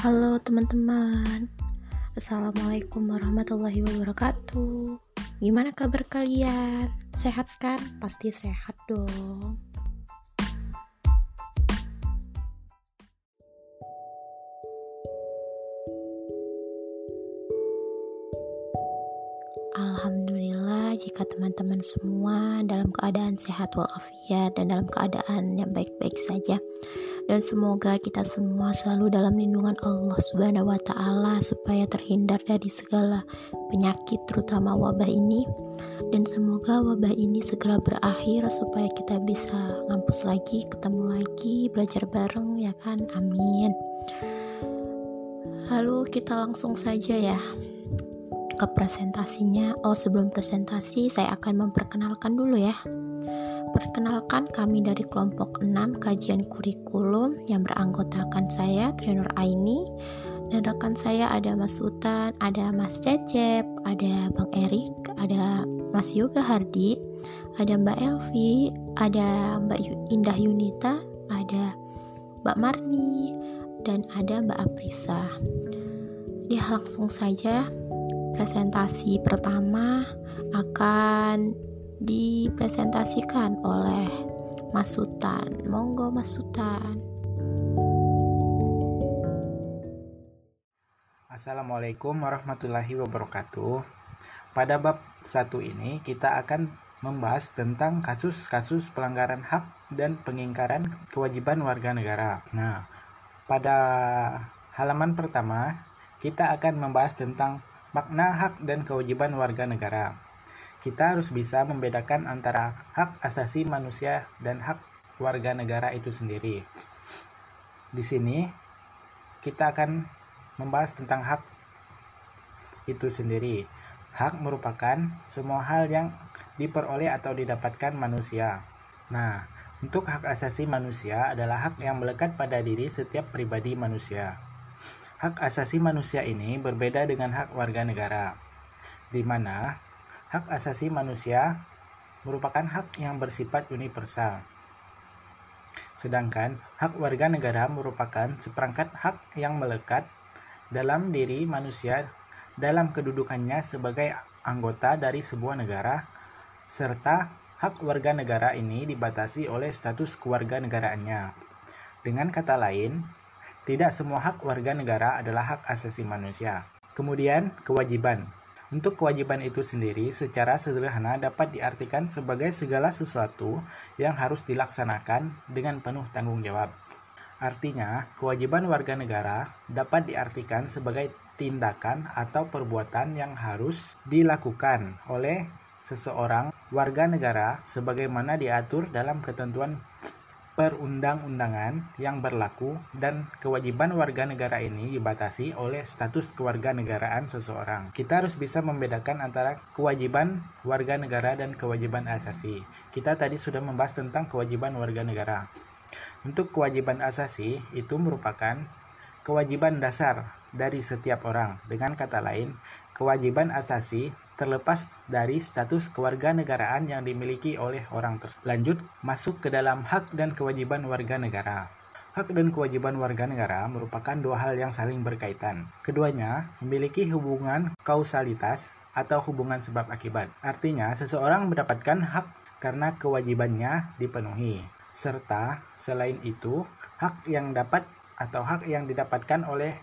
Halo teman-teman Assalamualaikum warahmatullahi wabarakatuh Gimana kabar kalian? Sehat kan? Pasti sehat dong Alhamdulillah jika teman-teman semua dalam keadaan sehat walafiat dan dalam keadaan yang baik-baik saja dan semoga kita semua selalu dalam lindungan Allah Subhanahu wa taala supaya terhindar dari segala penyakit terutama wabah ini dan semoga wabah ini segera berakhir supaya kita bisa ngampus lagi, ketemu lagi, belajar bareng ya kan. Amin. Lalu kita langsung saja ya ke presentasinya. Oh, sebelum presentasi saya akan memperkenalkan dulu ya. Perkenalkan kami dari kelompok 6 kajian kurikulum yang beranggotakan saya Trinur Aini dan rekan saya ada Mas Utan, ada Mas Cecep, ada Bang Erik, ada Mas Yoga Hardi, ada Mbak Elvi, ada Mbak Indah Yunita, ada Mbak Marni, dan ada Mbak Aprisa. Ya langsung saja presentasi pertama akan dipresentasikan oleh Mas Sultan. Monggo Mas Sultan. Assalamualaikum warahmatullahi wabarakatuh. Pada bab satu ini kita akan membahas tentang kasus-kasus pelanggaran hak dan pengingkaran kewajiban warga negara. Nah, pada halaman pertama kita akan membahas tentang makna hak dan kewajiban warga negara. Kita harus bisa membedakan antara hak asasi manusia dan hak warga negara itu sendiri. Di sini kita akan membahas tentang hak itu sendiri. Hak merupakan semua hal yang diperoleh atau didapatkan manusia. Nah, untuk hak asasi manusia adalah hak yang melekat pada diri setiap pribadi manusia. Hak asasi manusia ini berbeda dengan hak warga negara, di mana hak asasi manusia merupakan hak yang bersifat universal. Sedangkan hak warga negara merupakan seperangkat hak yang melekat dalam diri manusia dalam kedudukannya sebagai anggota dari sebuah negara, serta hak warga negara ini dibatasi oleh status kewarganegaraannya. Dengan kata lain, tidak semua hak warga negara adalah hak asasi manusia. Kemudian, kewajiban. Untuk kewajiban itu sendiri secara sederhana dapat diartikan sebagai segala sesuatu yang harus dilaksanakan dengan penuh tanggung jawab. Artinya, kewajiban warga negara dapat diartikan sebagai tindakan atau perbuatan yang harus dilakukan oleh seseorang warga negara sebagaimana diatur dalam ketentuan perundang-undangan yang berlaku dan kewajiban warga negara ini dibatasi oleh status kewarganegaraan seseorang. Kita harus bisa membedakan antara kewajiban warga negara dan kewajiban asasi. Kita tadi sudah membahas tentang kewajiban warga negara. Untuk kewajiban asasi itu merupakan kewajiban dasar dari setiap orang. Dengan kata lain, kewajiban asasi terlepas dari status kewarganegaraan yang dimiliki oleh orang tersebut. Lanjut, masuk ke dalam hak dan kewajiban warga negara. Hak dan kewajiban warga negara merupakan dua hal yang saling berkaitan. Keduanya memiliki hubungan kausalitas atau hubungan sebab akibat. Artinya, seseorang mendapatkan hak karena kewajibannya dipenuhi. Serta selain itu, hak yang dapat atau hak yang didapatkan oleh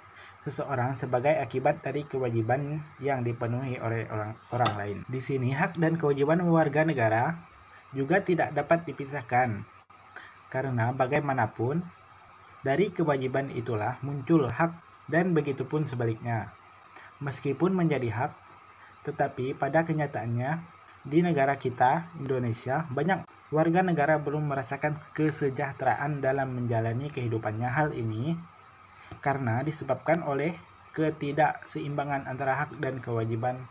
seseorang sebagai akibat dari kewajiban yang dipenuhi oleh orang, orang lain. Di sini hak dan kewajiban warga negara juga tidak dapat dipisahkan. Karena bagaimanapun dari kewajiban itulah muncul hak dan begitu pun sebaliknya. Meskipun menjadi hak, tetapi pada kenyataannya di negara kita, Indonesia, banyak warga negara belum merasakan kesejahteraan dalam menjalani kehidupannya. Hal ini karena disebabkan oleh ketidakseimbangan antara hak dan kewajiban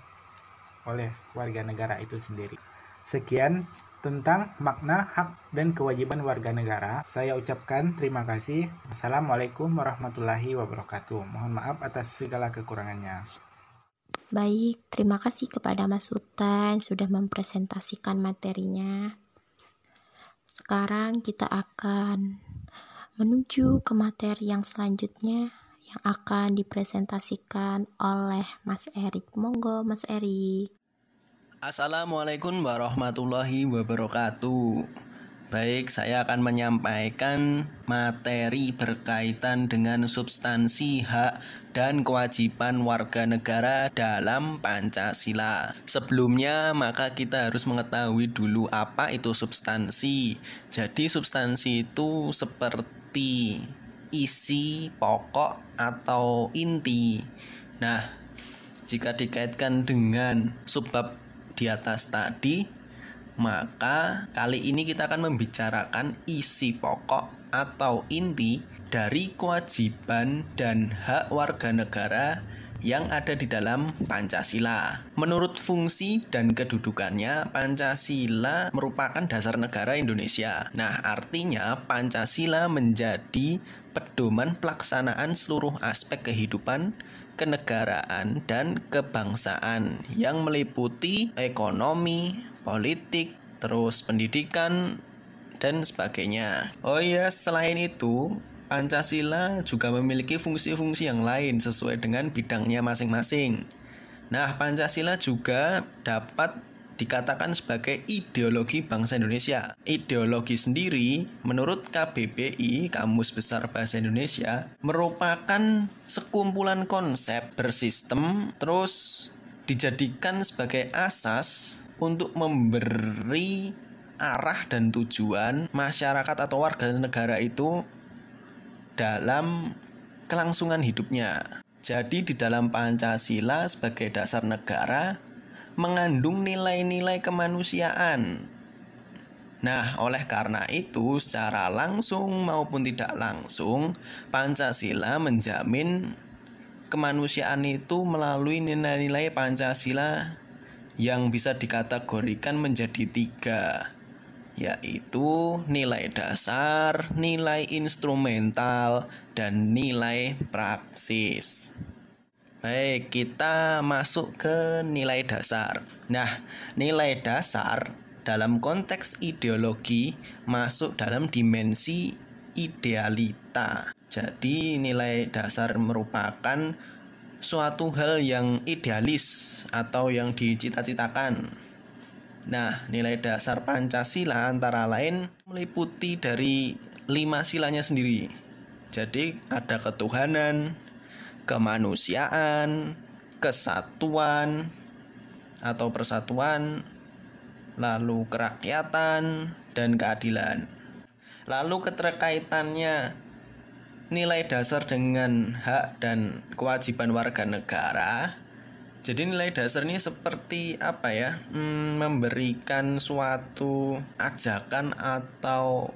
oleh warga negara itu sendiri. Sekian tentang makna hak dan kewajiban warga negara. Saya ucapkan terima kasih. Assalamualaikum warahmatullahi wabarakatuh. Mohon maaf atas segala kekurangannya. Baik, terima kasih kepada Mas Sultan sudah mempresentasikan materinya. Sekarang kita akan menuju ke materi yang selanjutnya yang akan dipresentasikan oleh Mas Erik. Monggo Mas Erik. Assalamualaikum warahmatullahi wabarakatuh. Baik, saya akan menyampaikan materi berkaitan dengan substansi hak dan kewajiban warga negara dalam Pancasila. Sebelumnya, maka kita harus mengetahui dulu apa itu substansi. Jadi, substansi itu seperti isi, pokok, atau inti. Nah, jika dikaitkan dengan subbab di atas tadi, maka kali ini kita akan membicarakan isi pokok atau inti dari kewajiban dan hak warga negara yang ada di dalam Pancasila. Menurut fungsi dan kedudukannya, Pancasila merupakan dasar negara Indonesia. Nah, artinya Pancasila menjadi pedoman pelaksanaan seluruh aspek kehidupan kenegaraan dan kebangsaan yang meliputi ekonomi, politik, terus pendidikan, dan sebagainya. Oh iya, selain itu, Pancasila juga memiliki fungsi-fungsi yang lain sesuai dengan bidangnya masing-masing. Nah, Pancasila juga dapat dikatakan sebagai ideologi bangsa Indonesia. Ideologi sendiri, menurut KBBI, Kamus Besar Bahasa Indonesia, merupakan sekumpulan konsep bersistem terus dijadikan sebagai asas untuk memberi arah dan tujuan masyarakat atau warga negara itu dalam kelangsungan hidupnya. Jadi di dalam Pancasila sebagai dasar negara mengandung nilai-nilai kemanusiaan. Nah, oleh karena itu, secara langsung maupun tidak langsung, Pancasila menjamin kemanusiaan itu melalui nilai-nilai Pancasila yang bisa dikategorikan menjadi tiga yaitu nilai dasar, nilai instrumental, dan nilai praksis. Baik, kita masuk ke nilai dasar. Nah, nilai dasar dalam konteks ideologi masuk dalam dimensi idealita. Jadi, nilai dasar merupakan suatu hal yang idealis atau yang dicita-citakan. Nah, nilai dasar Pancasila antara lain meliputi dari lima silanya sendiri. Jadi, ada ketuhanan, kemanusiaan, kesatuan atau persatuan, lalu kerakyatan, dan keadilan. Lalu keterkaitannya nilai dasar dengan hak dan kewajiban warga negara. Jadi nilai dasar ini seperti apa ya? Hmm, memberikan suatu ajakan atau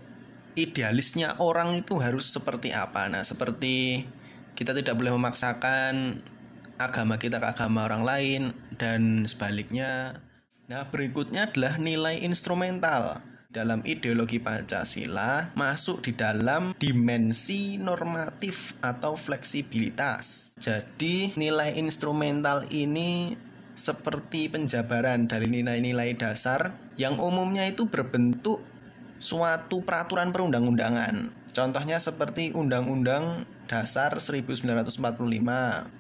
idealisnya orang itu harus seperti apa. Nah, seperti kita tidak boleh memaksakan agama kita ke agama orang lain dan sebaliknya. Nah, berikutnya adalah nilai instrumental dalam ideologi Pancasila masuk di dalam dimensi normatif atau fleksibilitas. Jadi, nilai instrumental ini seperti penjabaran dari nilai-nilai dasar yang umumnya itu berbentuk suatu peraturan perundang-undangan. Contohnya seperti Undang-Undang Dasar 1945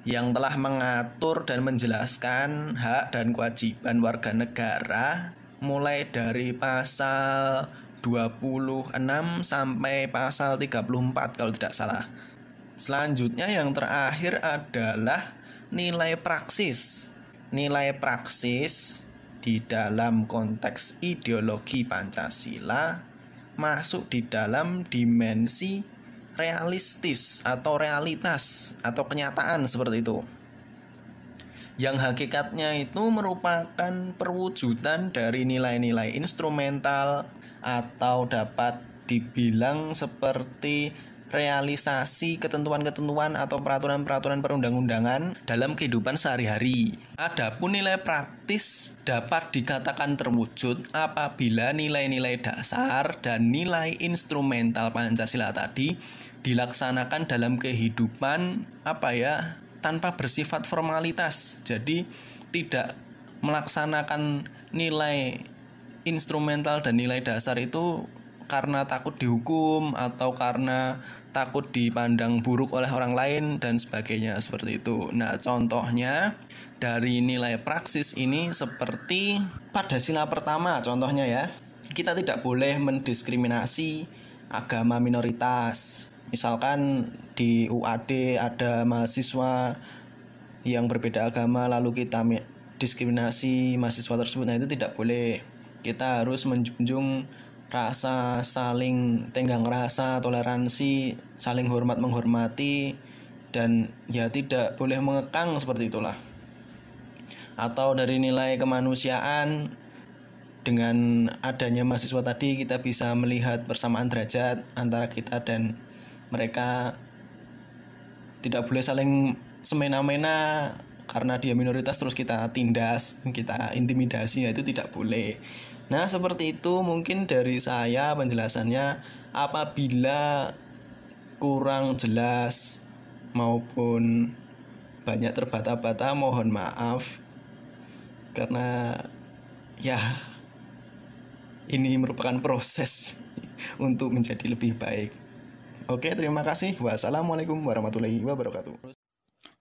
yang telah mengatur dan menjelaskan hak dan kewajiban warga negara mulai dari pasal 26 sampai pasal 34 kalau tidak salah. Selanjutnya yang terakhir adalah nilai praksis. Nilai praksis di dalam konteks ideologi Pancasila masuk di dalam dimensi realistis atau realitas atau kenyataan seperti itu yang hakikatnya itu merupakan perwujudan dari nilai-nilai instrumental atau dapat dibilang seperti realisasi ketentuan-ketentuan atau peraturan-peraturan perundang-undangan dalam kehidupan sehari-hari. Adapun nilai praktis dapat dikatakan terwujud apabila nilai-nilai dasar dan nilai instrumental Pancasila tadi dilaksanakan dalam kehidupan apa ya tanpa bersifat formalitas. Jadi tidak melaksanakan nilai instrumental dan nilai dasar itu karena takut dihukum atau karena takut dipandang buruk oleh orang lain dan sebagainya seperti itu. Nah, contohnya dari nilai praksis ini seperti pada sila pertama contohnya ya. Kita tidak boleh mendiskriminasi agama minoritas. Misalkan di UAD ada mahasiswa yang berbeda agama lalu kita diskriminasi mahasiswa tersebut nah itu tidak boleh. Kita harus menjunjung rasa saling tenggang rasa, toleransi, saling hormat menghormati dan ya tidak boleh mengekang seperti itulah. Atau dari nilai kemanusiaan dengan adanya mahasiswa tadi kita bisa melihat persamaan derajat antara kita dan mereka tidak boleh saling semena-mena karena dia minoritas terus kita tindas, kita intimidasi ya itu tidak boleh. Nah, seperti itu mungkin dari saya penjelasannya apabila kurang jelas maupun banyak terbata-bata mohon maaf karena ya ini merupakan proses untuk menjadi lebih baik. Oke, terima kasih. Wassalamualaikum warahmatullahi wabarakatuh.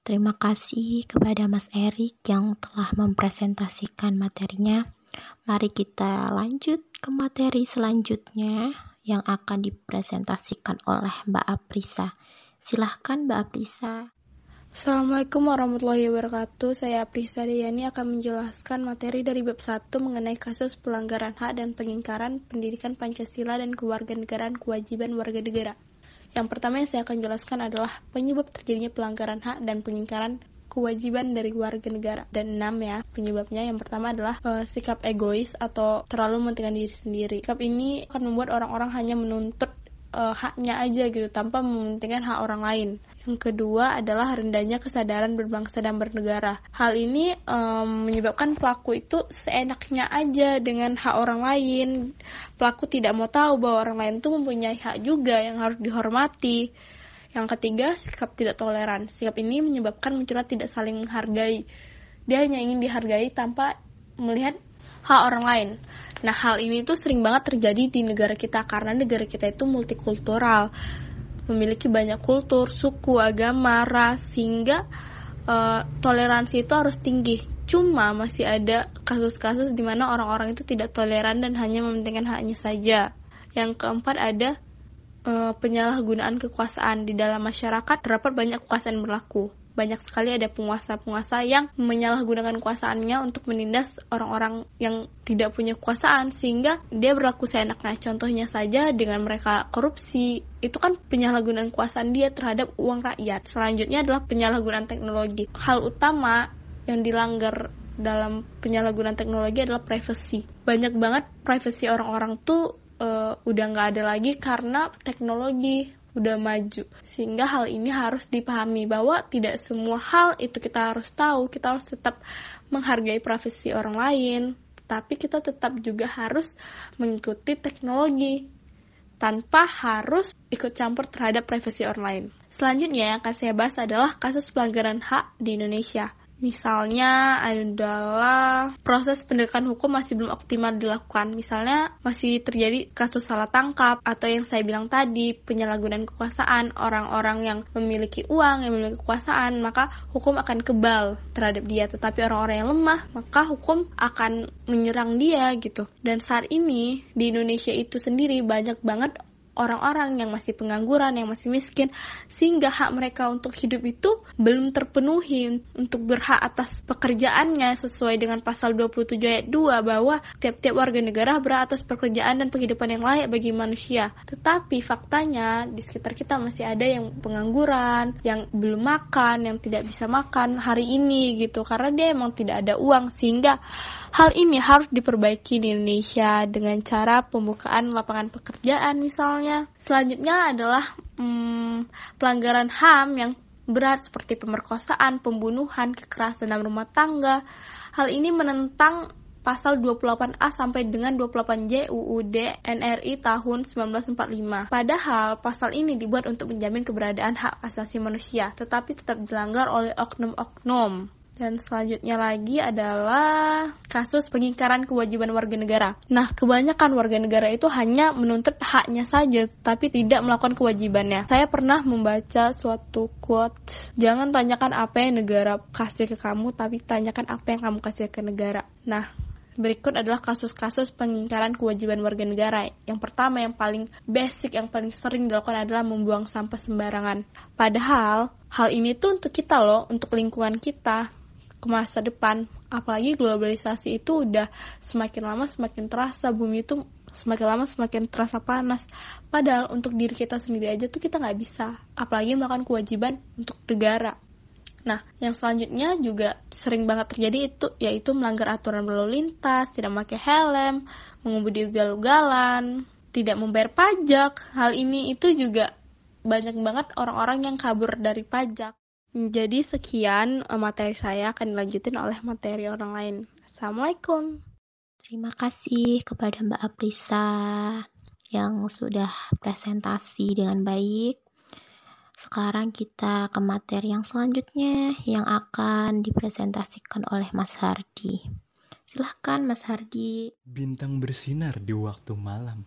Terima kasih kepada Mas Erik yang telah mempresentasikan materinya. Mari kita lanjut ke materi selanjutnya yang akan dipresentasikan oleh Mbak Aprisa. Silahkan Mbak Aprisa. Assalamualaikum warahmatullahi wabarakatuh. Saya Aprisa Dayani akan menjelaskan materi dari bab 1 mengenai kasus pelanggaran hak dan pengingkaran pendidikan Pancasila dan kewarganegaraan kewajiban warga negara. Yang pertama yang saya akan jelaskan adalah penyebab terjadinya pelanggaran hak dan pengingkaran kewajiban dari warga negara. Dan enam ya, penyebabnya yang pertama adalah uh, sikap egois atau terlalu mementingkan diri sendiri. Sikap ini akan membuat orang-orang hanya menuntut uh, haknya aja gitu tanpa mementingkan hak orang lain. Yang kedua adalah rendahnya kesadaran berbangsa dan bernegara. Hal ini um, menyebabkan pelaku itu seenaknya aja dengan hak orang lain. Pelaku tidak mau tahu bahwa orang lain itu mempunyai hak juga yang harus dihormati. Yang ketiga, sikap tidak toleran. Sikap ini menyebabkan munculnya tidak saling menghargai. Dia hanya ingin dihargai tanpa melihat hak orang lain. Nah, hal ini tuh sering banget terjadi di negara kita karena negara kita itu multikultural, memiliki banyak kultur, suku, agama, ras, sehingga uh, toleransi itu harus tinggi. Cuma masih ada kasus-kasus di mana orang-orang itu tidak toleran dan hanya mementingkan haknya saja. Yang keempat ada uh, penyalahgunaan kekuasaan di dalam masyarakat terdapat banyak kekuasaan berlaku. Banyak sekali ada penguasa-penguasa yang menyalahgunakan kekuasaannya untuk menindas orang-orang yang tidak punya kekuasaan sehingga dia berlaku seenaknya. Contohnya saja dengan mereka korupsi, itu kan penyalahgunaan kekuasaan dia terhadap uang rakyat. Selanjutnya adalah penyalahgunaan teknologi. Hal utama yang dilanggar dalam penyalahgunaan teknologi adalah privacy. Banyak banget privacy orang-orang tuh uh, udah nggak ada lagi karena teknologi udah maju sehingga hal ini harus dipahami bahwa tidak semua hal itu kita harus tahu kita harus tetap menghargai privasi orang lain tapi kita tetap juga harus mengikuti teknologi tanpa harus ikut campur terhadap privasi orang lain. Selanjutnya yang akan saya bahas adalah kasus pelanggaran hak di Indonesia. Misalnya adalah proses pendegakan hukum masih belum optimal dilakukan. Misalnya masih terjadi kasus salah tangkap atau yang saya bilang tadi penyalahgunaan kekuasaan orang-orang yang memiliki uang, yang memiliki kekuasaan, maka hukum akan kebal terhadap dia. Tetapi orang-orang yang lemah, maka hukum akan menyerang dia gitu. Dan saat ini di Indonesia itu sendiri banyak banget orang-orang yang masih pengangguran, yang masih miskin, sehingga hak mereka untuk hidup itu belum terpenuhi untuk berhak atas pekerjaannya sesuai dengan pasal 27 ayat 2 bahwa tiap-tiap warga negara berhak atas pekerjaan dan penghidupan yang layak bagi manusia. Tetapi faktanya di sekitar kita masih ada yang pengangguran, yang belum makan, yang tidak bisa makan hari ini gitu karena dia emang tidak ada uang sehingga Hal ini harus diperbaiki di Indonesia dengan cara pembukaan lapangan pekerjaan misalnya. Selanjutnya adalah hmm, pelanggaran HAM yang berat seperti pemerkosaan, pembunuhan, kekerasan dalam rumah tangga. Hal ini menentang pasal 28A sampai dengan 28J UUD NRI tahun 1945. Padahal pasal ini dibuat untuk menjamin keberadaan hak asasi manusia, tetapi tetap dilanggar oleh oknum-oknum. Dan selanjutnya lagi adalah kasus pengingkaran kewajiban warga negara. Nah, kebanyakan warga negara itu hanya menuntut haknya saja, tapi tidak melakukan kewajibannya. Saya pernah membaca suatu quote, jangan tanyakan apa yang negara kasih ke kamu, tapi tanyakan apa yang kamu kasih ke negara. Nah, Berikut adalah kasus-kasus pengingkaran kewajiban warga negara. Yang pertama, yang paling basic, yang paling sering dilakukan adalah membuang sampah sembarangan. Padahal, hal ini tuh untuk kita loh, untuk lingkungan kita, ke masa depan. Apalagi globalisasi itu udah semakin lama semakin terasa, bumi itu semakin lama semakin terasa panas. Padahal untuk diri kita sendiri aja tuh kita nggak bisa. Apalagi melakukan kewajiban untuk negara. Nah, yang selanjutnya juga sering banget terjadi itu yaitu melanggar aturan berlalu lintas, tidak memakai helm, mengemudi ugal-ugalan, tidak membayar pajak. Hal ini itu juga banyak banget orang-orang yang kabur dari pajak. Jadi sekian eh, materi saya akan dilanjutin oleh materi orang lain. Assalamualaikum. Terima kasih kepada Mbak Aprisa yang sudah presentasi dengan baik. Sekarang kita ke materi yang selanjutnya yang akan dipresentasikan oleh Mas Hardi. Silahkan Mas Hardi. Bintang bersinar di waktu malam.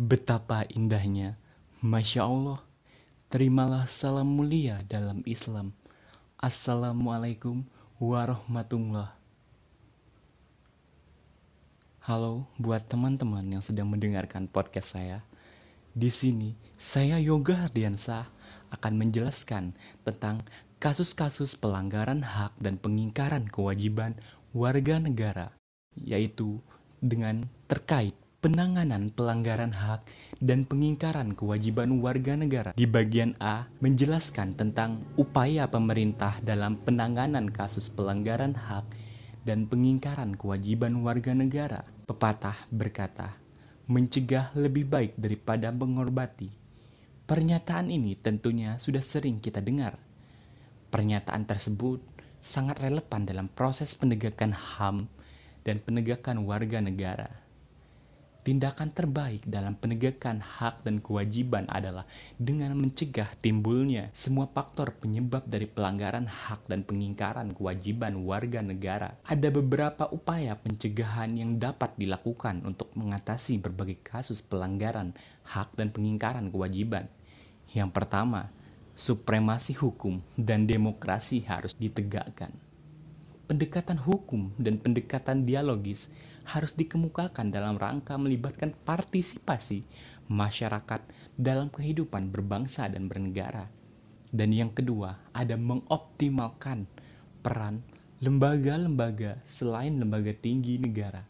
Betapa indahnya. Masya Allah. Terimalah salam mulia dalam Islam. Assalamualaikum warahmatullah. Halo buat teman-teman yang sedang mendengarkan podcast saya. Di sini saya Yoga Ardiansah akan menjelaskan tentang kasus-kasus pelanggaran hak dan pengingkaran kewajiban warga negara, yaitu dengan terkait penanganan pelanggaran hak dan pengingkaran kewajiban warga negara. Di bagian A menjelaskan tentang upaya pemerintah dalam penanganan kasus pelanggaran hak dan pengingkaran kewajiban warga negara. Pepatah berkata, mencegah lebih baik daripada mengorbati. Pernyataan ini tentunya sudah sering kita dengar. Pernyataan tersebut sangat relevan dalam proses penegakan HAM dan penegakan warga negara. Tindakan terbaik dalam penegakan hak dan kewajiban adalah dengan mencegah timbulnya semua faktor penyebab dari pelanggaran hak dan pengingkaran kewajiban warga negara. Ada beberapa upaya pencegahan yang dapat dilakukan untuk mengatasi berbagai kasus pelanggaran hak dan pengingkaran kewajiban. Yang pertama, supremasi hukum dan demokrasi harus ditegakkan. Pendekatan hukum dan pendekatan dialogis harus dikemukakan dalam rangka melibatkan partisipasi masyarakat dalam kehidupan berbangsa dan bernegara. Dan yang kedua, ada mengoptimalkan peran lembaga-lembaga selain lembaga tinggi negara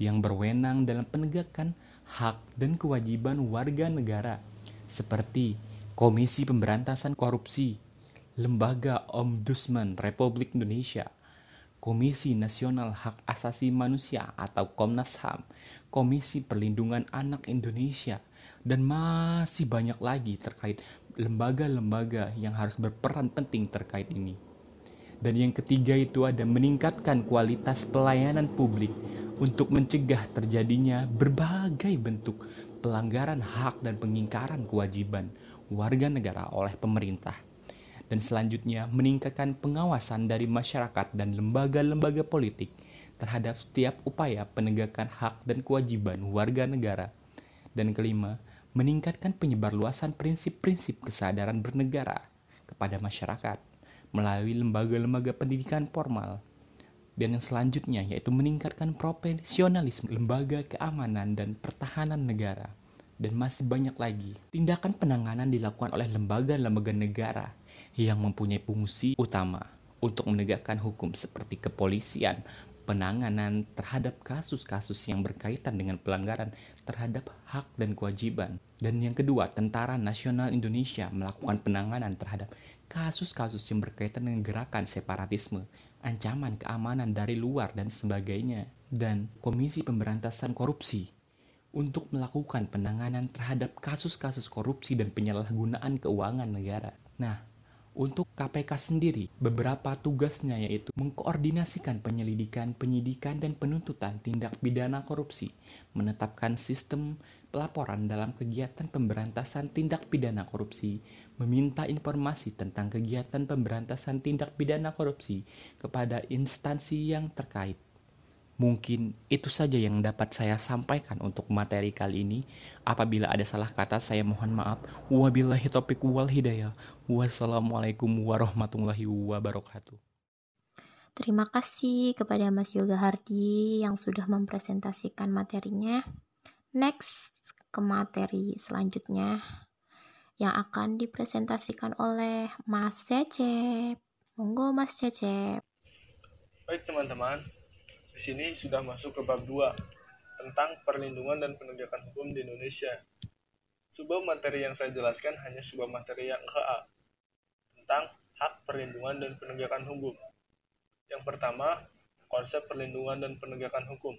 yang berwenang dalam penegakan hak dan kewajiban warga negara seperti Komisi Pemberantasan Korupsi, Lembaga Ombudsman Republik Indonesia, Komisi Nasional Hak Asasi Manusia atau Komnas HAM, Komisi Perlindungan Anak Indonesia, dan masih banyak lagi terkait lembaga-lembaga yang harus berperan penting terkait ini. Dan yang ketiga itu ada meningkatkan kualitas pelayanan publik untuk mencegah terjadinya berbagai bentuk pelanggaran hak dan pengingkaran kewajiban warga negara oleh pemerintah dan selanjutnya meningkatkan pengawasan dari masyarakat dan lembaga-lembaga politik terhadap setiap upaya penegakan hak dan kewajiban warga negara. Dan kelima, meningkatkan penyebarluasan prinsip-prinsip kesadaran bernegara kepada masyarakat melalui lembaga-lembaga pendidikan formal. Dan yang selanjutnya yaitu meningkatkan profesionalisme lembaga keamanan dan pertahanan negara. Dan masih banyak lagi. Tindakan penanganan dilakukan oleh lembaga-lembaga negara yang mempunyai fungsi utama untuk menegakkan hukum seperti kepolisian, penanganan terhadap kasus-kasus yang berkaitan dengan pelanggaran terhadap hak dan kewajiban. Dan yang kedua, Tentara Nasional Indonesia melakukan penanganan terhadap kasus-kasus yang berkaitan dengan gerakan separatisme, ancaman keamanan dari luar dan sebagainya. Dan Komisi Pemberantasan Korupsi untuk melakukan penanganan terhadap kasus-kasus korupsi dan penyalahgunaan keuangan negara. Nah, Untuk KPK sendiri, beberapa tugasnya yaitu mengkoordinasikan penyelidikan, penyidikan, dan penuntutan tindak pidana korupsi, menetapkan sistem pelaporan dalam kegiatan pemberantasan tindak pidana korupsi, meminta informasi tentang kegiatan pemberantasan tindak pidana korupsi kepada instansi yang terkait. Mungkin itu saja yang dapat saya sampaikan untuk materi kali ini. Apabila ada salah kata, saya mohon maaf. Wabillahi taufiq wal hidayah. Wassalamualaikum warahmatullahi wabarakatuh. Terima kasih kepada Mas Yoga Hardi yang sudah mempresentasikan materinya. Next ke materi selanjutnya yang akan dipresentasikan oleh Mas Cecep. Monggo Mas Cecep. Baik teman-teman, di sini sudah masuk ke bab 2 tentang perlindungan dan penegakan hukum di Indonesia. Sebuah materi yang saya jelaskan hanya sebuah materi yang KA tentang hak perlindungan dan penegakan hukum. Yang pertama, konsep perlindungan dan penegakan hukum.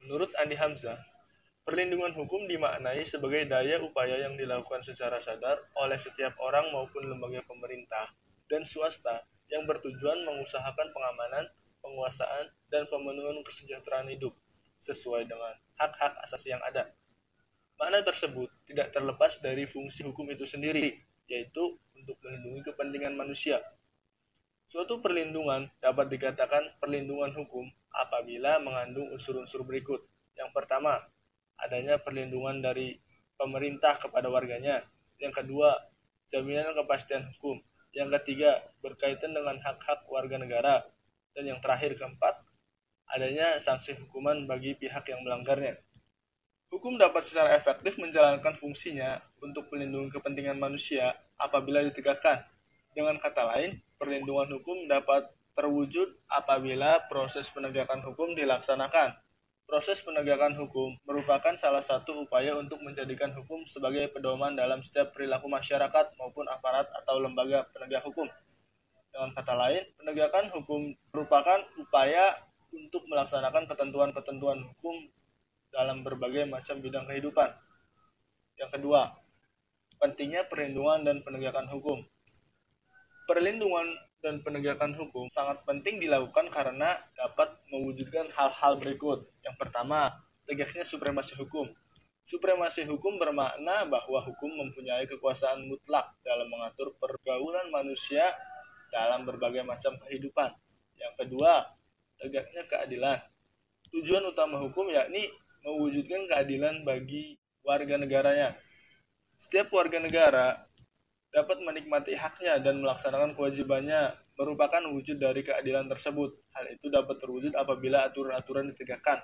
Menurut Andi Hamzah, perlindungan hukum dimaknai sebagai daya upaya yang dilakukan secara sadar oleh setiap orang maupun lembaga pemerintah dan swasta yang bertujuan mengusahakan pengamanan penguasaan, dan pemenuhan kesejahteraan hidup sesuai dengan hak-hak asasi yang ada. Makna tersebut tidak terlepas dari fungsi hukum itu sendiri, yaitu untuk melindungi kepentingan manusia. Suatu perlindungan dapat dikatakan perlindungan hukum apabila mengandung unsur-unsur berikut. Yang pertama, adanya perlindungan dari pemerintah kepada warganya. Yang kedua, jaminan kepastian hukum. Yang ketiga, berkaitan dengan hak-hak warga negara. Dan yang terakhir keempat, adanya sanksi hukuman bagi pihak yang melanggarnya. Hukum dapat secara efektif menjalankan fungsinya untuk melindungi kepentingan manusia apabila ditegakkan. Dengan kata lain, perlindungan hukum dapat terwujud apabila proses penegakan hukum dilaksanakan. Proses penegakan hukum merupakan salah satu upaya untuk menjadikan hukum sebagai pedoman dalam setiap perilaku masyarakat maupun aparat atau lembaga penegak hukum. Dengan kata lain, penegakan hukum merupakan upaya untuk melaksanakan ketentuan-ketentuan hukum dalam berbagai macam bidang kehidupan. Yang kedua, pentingnya perlindungan dan penegakan hukum. Perlindungan dan penegakan hukum sangat penting dilakukan karena dapat mewujudkan hal-hal berikut. Yang pertama, tegaknya supremasi hukum. Supremasi hukum bermakna bahwa hukum mempunyai kekuasaan mutlak dalam mengatur pergaulan manusia dalam berbagai macam kehidupan. Yang kedua, tegaknya keadilan. Tujuan utama hukum yakni mewujudkan keadilan bagi warga negaranya. Setiap warga negara dapat menikmati haknya dan melaksanakan kewajibannya merupakan wujud dari keadilan tersebut. Hal itu dapat terwujud apabila aturan-aturan ditegakkan.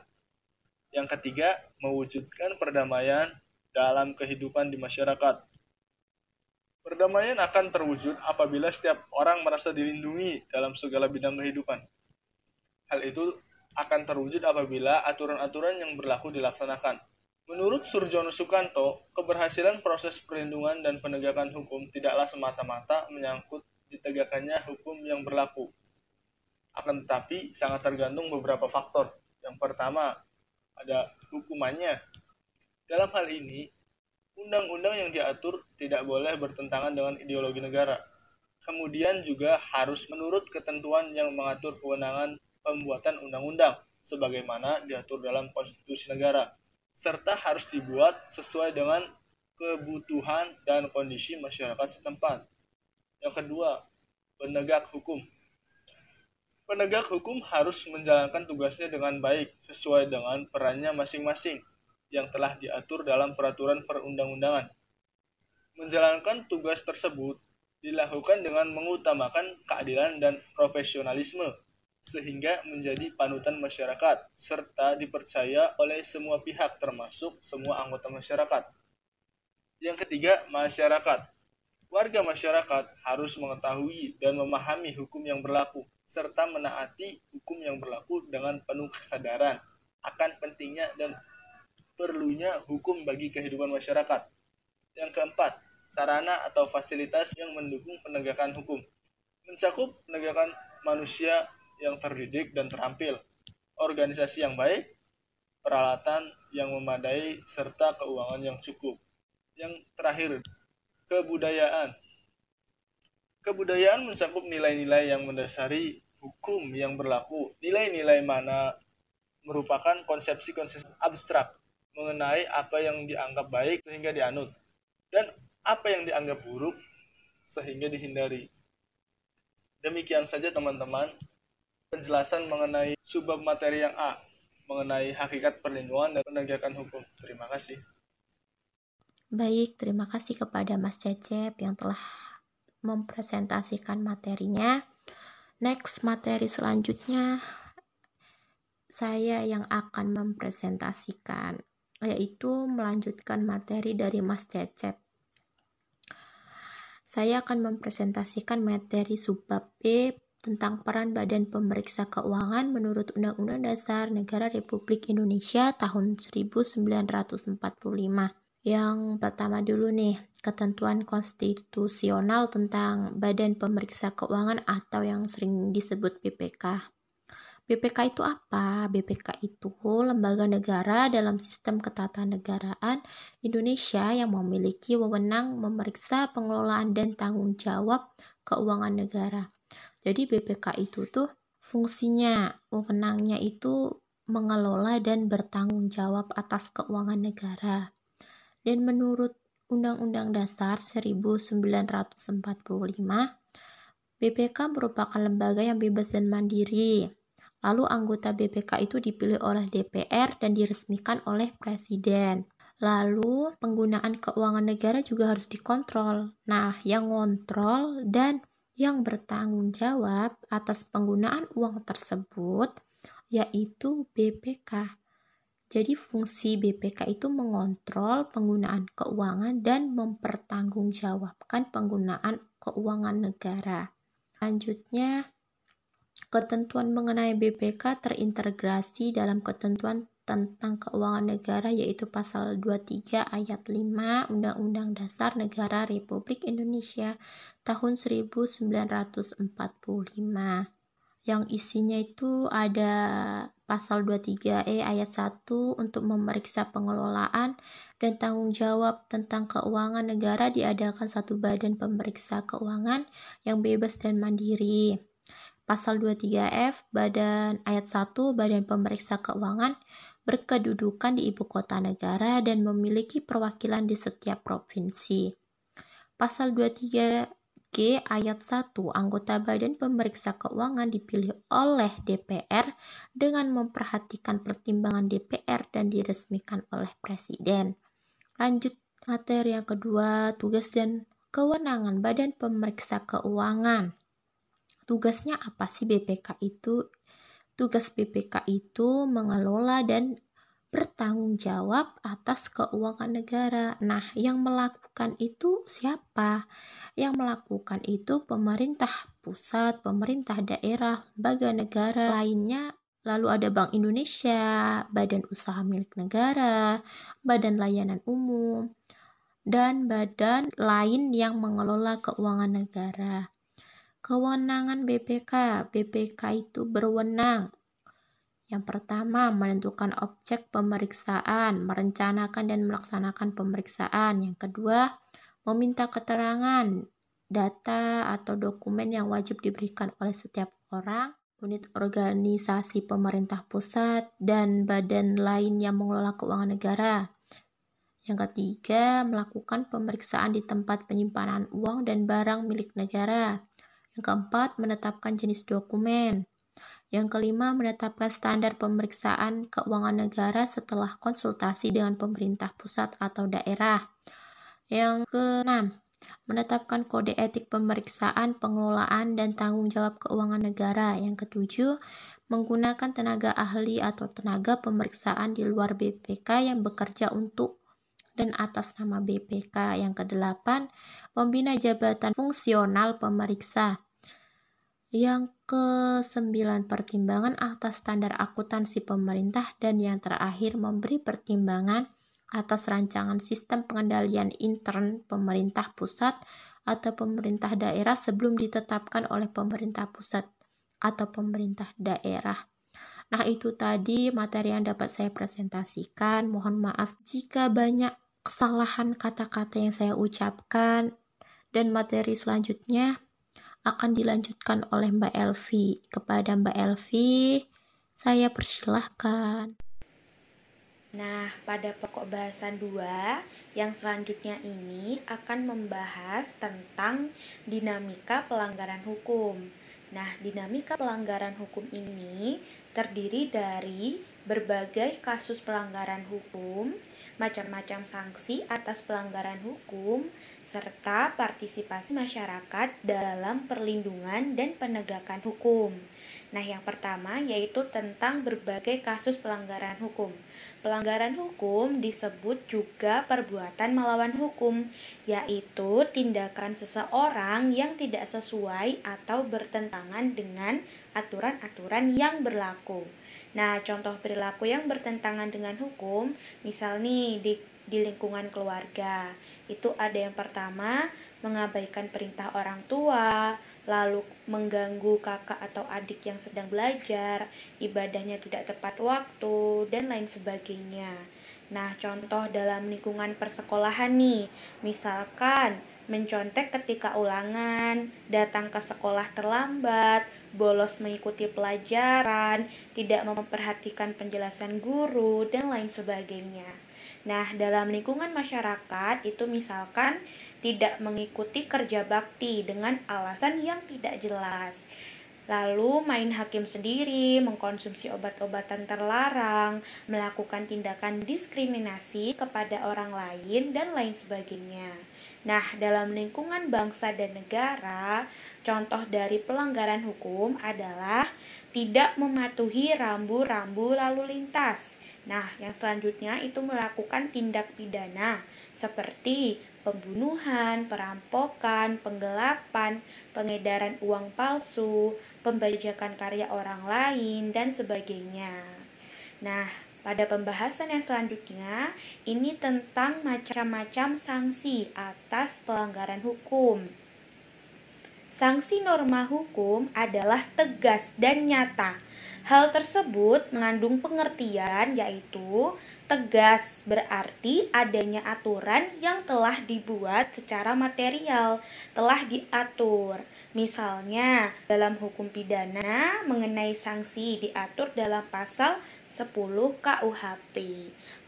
Yang ketiga, mewujudkan perdamaian dalam kehidupan di masyarakat. Perdamaian akan terwujud apabila setiap orang merasa dilindungi dalam segala bidang kehidupan. Hal itu akan terwujud apabila aturan-aturan yang berlaku dilaksanakan. Menurut Surjono Sukanto, keberhasilan proses perlindungan dan penegakan hukum tidaklah semata-mata menyangkut ditegakkannya hukum yang berlaku. Akan tetapi sangat tergantung beberapa faktor. Yang pertama, ada hukumannya. Dalam hal ini, undang-undang yang diatur tidak boleh bertentangan dengan ideologi negara. Kemudian juga harus menurut ketentuan yang mengatur kewenangan pembuatan undang-undang sebagaimana diatur dalam konstitusi negara serta harus dibuat sesuai dengan kebutuhan dan kondisi masyarakat setempat. Yang kedua, penegak hukum. Penegak hukum harus menjalankan tugasnya dengan baik sesuai dengan perannya masing-masing yang telah diatur dalam peraturan perundang-undangan. Menjalankan tugas tersebut dilakukan dengan mengutamakan keadilan dan profesionalisme sehingga menjadi panutan masyarakat serta dipercaya oleh semua pihak termasuk semua anggota masyarakat. Yang ketiga, masyarakat. Warga masyarakat harus mengetahui dan memahami hukum yang berlaku serta menaati hukum yang berlaku dengan penuh kesadaran akan pentingnya dan perlunya hukum bagi kehidupan masyarakat. Yang keempat, sarana atau fasilitas yang mendukung penegakan hukum. Mencakup penegakan manusia yang terdidik dan terampil, organisasi yang baik, peralatan yang memadai, serta keuangan yang cukup. Yang terakhir, kebudayaan. Kebudayaan mencakup nilai-nilai yang mendasari hukum yang berlaku. Nilai-nilai mana merupakan konsepsi-konsepsi abstrak mengenai apa yang dianggap baik sehingga dianut dan apa yang dianggap buruk sehingga dihindari. Demikian saja teman-teman penjelasan mengenai subbab materi yang A mengenai hakikat perlindungan dan penegakan hukum. Terima kasih. Baik, terima kasih kepada Mas Cecep yang telah mempresentasikan materinya. Next, materi selanjutnya saya yang akan mempresentasikan, yaitu melanjutkan materi dari Mas Cecep. Saya akan mempresentasikan materi subbab B tentang peran Badan Pemeriksa Keuangan menurut Undang-Undang Dasar Negara Republik Indonesia tahun 1945. Yang pertama dulu nih, ketentuan konstitusional tentang Badan Pemeriksa Keuangan atau yang sering disebut BPK. BPK itu apa? BPK itu lembaga negara dalam sistem ketatanegaraan Indonesia yang memiliki wewenang memeriksa pengelolaan dan tanggung jawab keuangan negara. Jadi BPK itu tuh fungsinya, wewenangnya itu mengelola dan bertanggung jawab atas keuangan negara. Dan menurut Undang-Undang Dasar 1945, BPK merupakan lembaga yang bebas dan mandiri Lalu anggota BPK itu dipilih oleh DPR dan diresmikan oleh Presiden. Lalu penggunaan keuangan negara juga harus dikontrol. Nah, yang ngontrol dan yang bertanggung jawab atas penggunaan uang tersebut yaitu BPK. Jadi fungsi BPK itu mengontrol penggunaan keuangan dan mempertanggungjawabkan penggunaan keuangan negara. Selanjutnya, Ketentuan mengenai BPK terintegrasi dalam ketentuan tentang keuangan negara yaitu pasal 23 ayat 5 Undang-Undang Dasar Negara Republik Indonesia tahun 1945 yang isinya itu ada pasal 23E ayat 1 untuk memeriksa pengelolaan dan tanggung jawab tentang keuangan negara diadakan satu badan pemeriksa keuangan yang bebas dan mandiri. Pasal 23F Badan Ayat 1 Badan Pemeriksa Keuangan berkedudukan di ibu kota negara dan memiliki perwakilan di setiap provinsi. Pasal 23G ayat 1 anggota Badan Pemeriksa Keuangan dipilih oleh DPR dengan memperhatikan pertimbangan DPR dan diresmikan oleh Presiden. Lanjut materi yang kedua, tugas dan kewenangan Badan Pemeriksa Keuangan. Tugasnya apa sih BPK itu? Tugas BPK itu mengelola dan bertanggung jawab atas keuangan negara. Nah, yang melakukan itu siapa? Yang melakukan itu pemerintah pusat, pemerintah daerah, lembaga negara lainnya. Lalu ada Bank Indonesia, Badan Usaha Milik Negara, Badan Layanan Umum, dan badan lain yang mengelola keuangan negara. Kewenangan BPK. BPK itu berwenang. Yang pertama, menentukan objek pemeriksaan, merencanakan dan melaksanakan pemeriksaan. Yang kedua, meminta keterangan, data atau dokumen yang wajib diberikan oleh setiap orang, unit organisasi pemerintah pusat, dan badan lain yang mengelola keuangan negara. Yang ketiga, melakukan pemeriksaan di tempat penyimpanan uang dan barang milik negara. Yang keempat, menetapkan jenis dokumen. Yang kelima, menetapkan standar pemeriksaan keuangan negara setelah konsultasi dengan pemerintah pusat atau daerah. Yang keenam, menetapkan kode etik pemeriksaan, pengelolaan, dan tanggung jawab keuangan negara. Yang ketujuh, menggunakan tenaga ahli atau tenaga pemeriksaan di luar BPK yang bekerja untuk dan atas nama BPK. Yang kedelapan, membina jabatan fungsional pemeriksa. Yang kesembilan, pertimbangan atas standar akuntansi pemerintah dan yang terakhir memberi pertimbangan atas rancangan sistem pengendalian intern pemerintah pusat atau pemerintah daerah sebelum ditetapkan oleh pemerintah pusat atau pemerintah daerah. Nah, itu tadi materi yang dapat saya presentasikan. Mohon maaf jika banyak kesalahan kata-kata yang saya ucapkan dan materi selanjutnya akan dilanjutkan oleh Mbak Elvi. Kepada Mbak Elvi, saya persilahkan. Nah, pada pokok bahasan 2 yang selanjutnya ini akan membahas tentang dinamika pelanggaran hukum. Nah, dinamika pelanggaran hukum ini terdiri dari berbagai kasus pelanggaran hukum, macam-macam sanksi atas pelanggaran hukum, serta partisipasi masyarakat dalam perlindungan dan penegakan hukum. Nah, yang pertama yaitu tentang berbagai kasus pelanggaran hukum. Pelanggaran hukum disebut juga perbuatan melawan hukum, yaitu tindakan seseorang yang tidak sesuai atau bertentangan dengan aturan-aturan yang berlaku. Nah, contoh perilaku yang bertentangan dengan hukum, misal nih di, di lingkungan keluarga, itu ada yang pertama mengabaikan perintah orang tua, lalu mengganggu kakak atau adik yang sedang belajar, ibadahnya tidak tepat waktu, dan lain sebagainya. Nah, contoh dalam lingkungan persekolahan nih, misalkan mencontek ketika ulangan, datang ke sekolah terlambat, bolos mengikuti pelajaran, tidak memperhatikan penjelasan guru, dan lain sebagainya. Nah, dalam lingkungan masyarakat itu misalkan tidak mengikuti kerja bakti dengan alasan yang tidak jelas. Lalu main hakim sendiri, mengkonsumsi obat-obatan terlarang, melakukan tindakan diskriminasi kepada orang lain, dan lain sebagainya. Nah, dalam lingkungan bangsa dan negara, contoh dari pelanggaran hukum adalah tidak mematuhi rambu-rambu lalu lintas. Nah, yang selanjutnya itu melakukan tindak pidana seperti pembunuhan, perampokan, penggelapan, pengedaran uang palsu, pembajakan karya orang lain, dan sebagainya. Nah, pada pembahasan yang selanjutnya, ini tentang macam-macam sanksi atas pelanggaran hukum. Sanksi norma hukum adalah tegas dan nyata. Hal tersebut mengandung pengertian yaitu Tegas berarti adanya aturan yang telah dibuat secara material, telah diatur. Misalnya, dalam hukum pidana mengenai sanksi diatur dalam pasal 10 KUHP.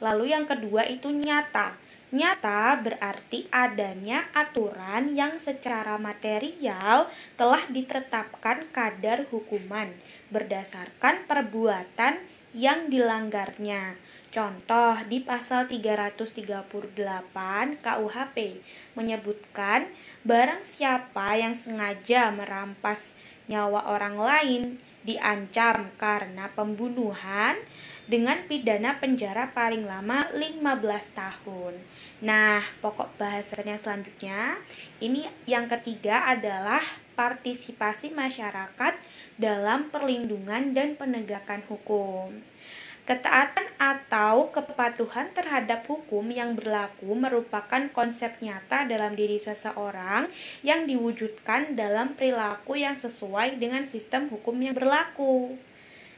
Lalu yang kedua itu nyata. Nyata berarti adanya aturan yang secara material telah ditetapkan kadar hukuman berdasarkan perbuatan yang dilanggarnya. Contoh di pasal 338 KUHP menyebutkan barang siapa yang sengaja merampas nyawa orang lain diancam karena pembunuhan dengan pidana penjara paling lama 15 tahun. Nah, pokok bahasannya selanjutnya ini yang ketiga adalah partisipasi masyarakat dalam perlindungan dan penegakan hukum. Ketaatan atau kepatuhan terhadap hukum yang berlaku merupakan konsep nyata dalam diri seseorang yang diwujudkan dalam perilaku yang sesuai dengan sistem hukum yang berlaku.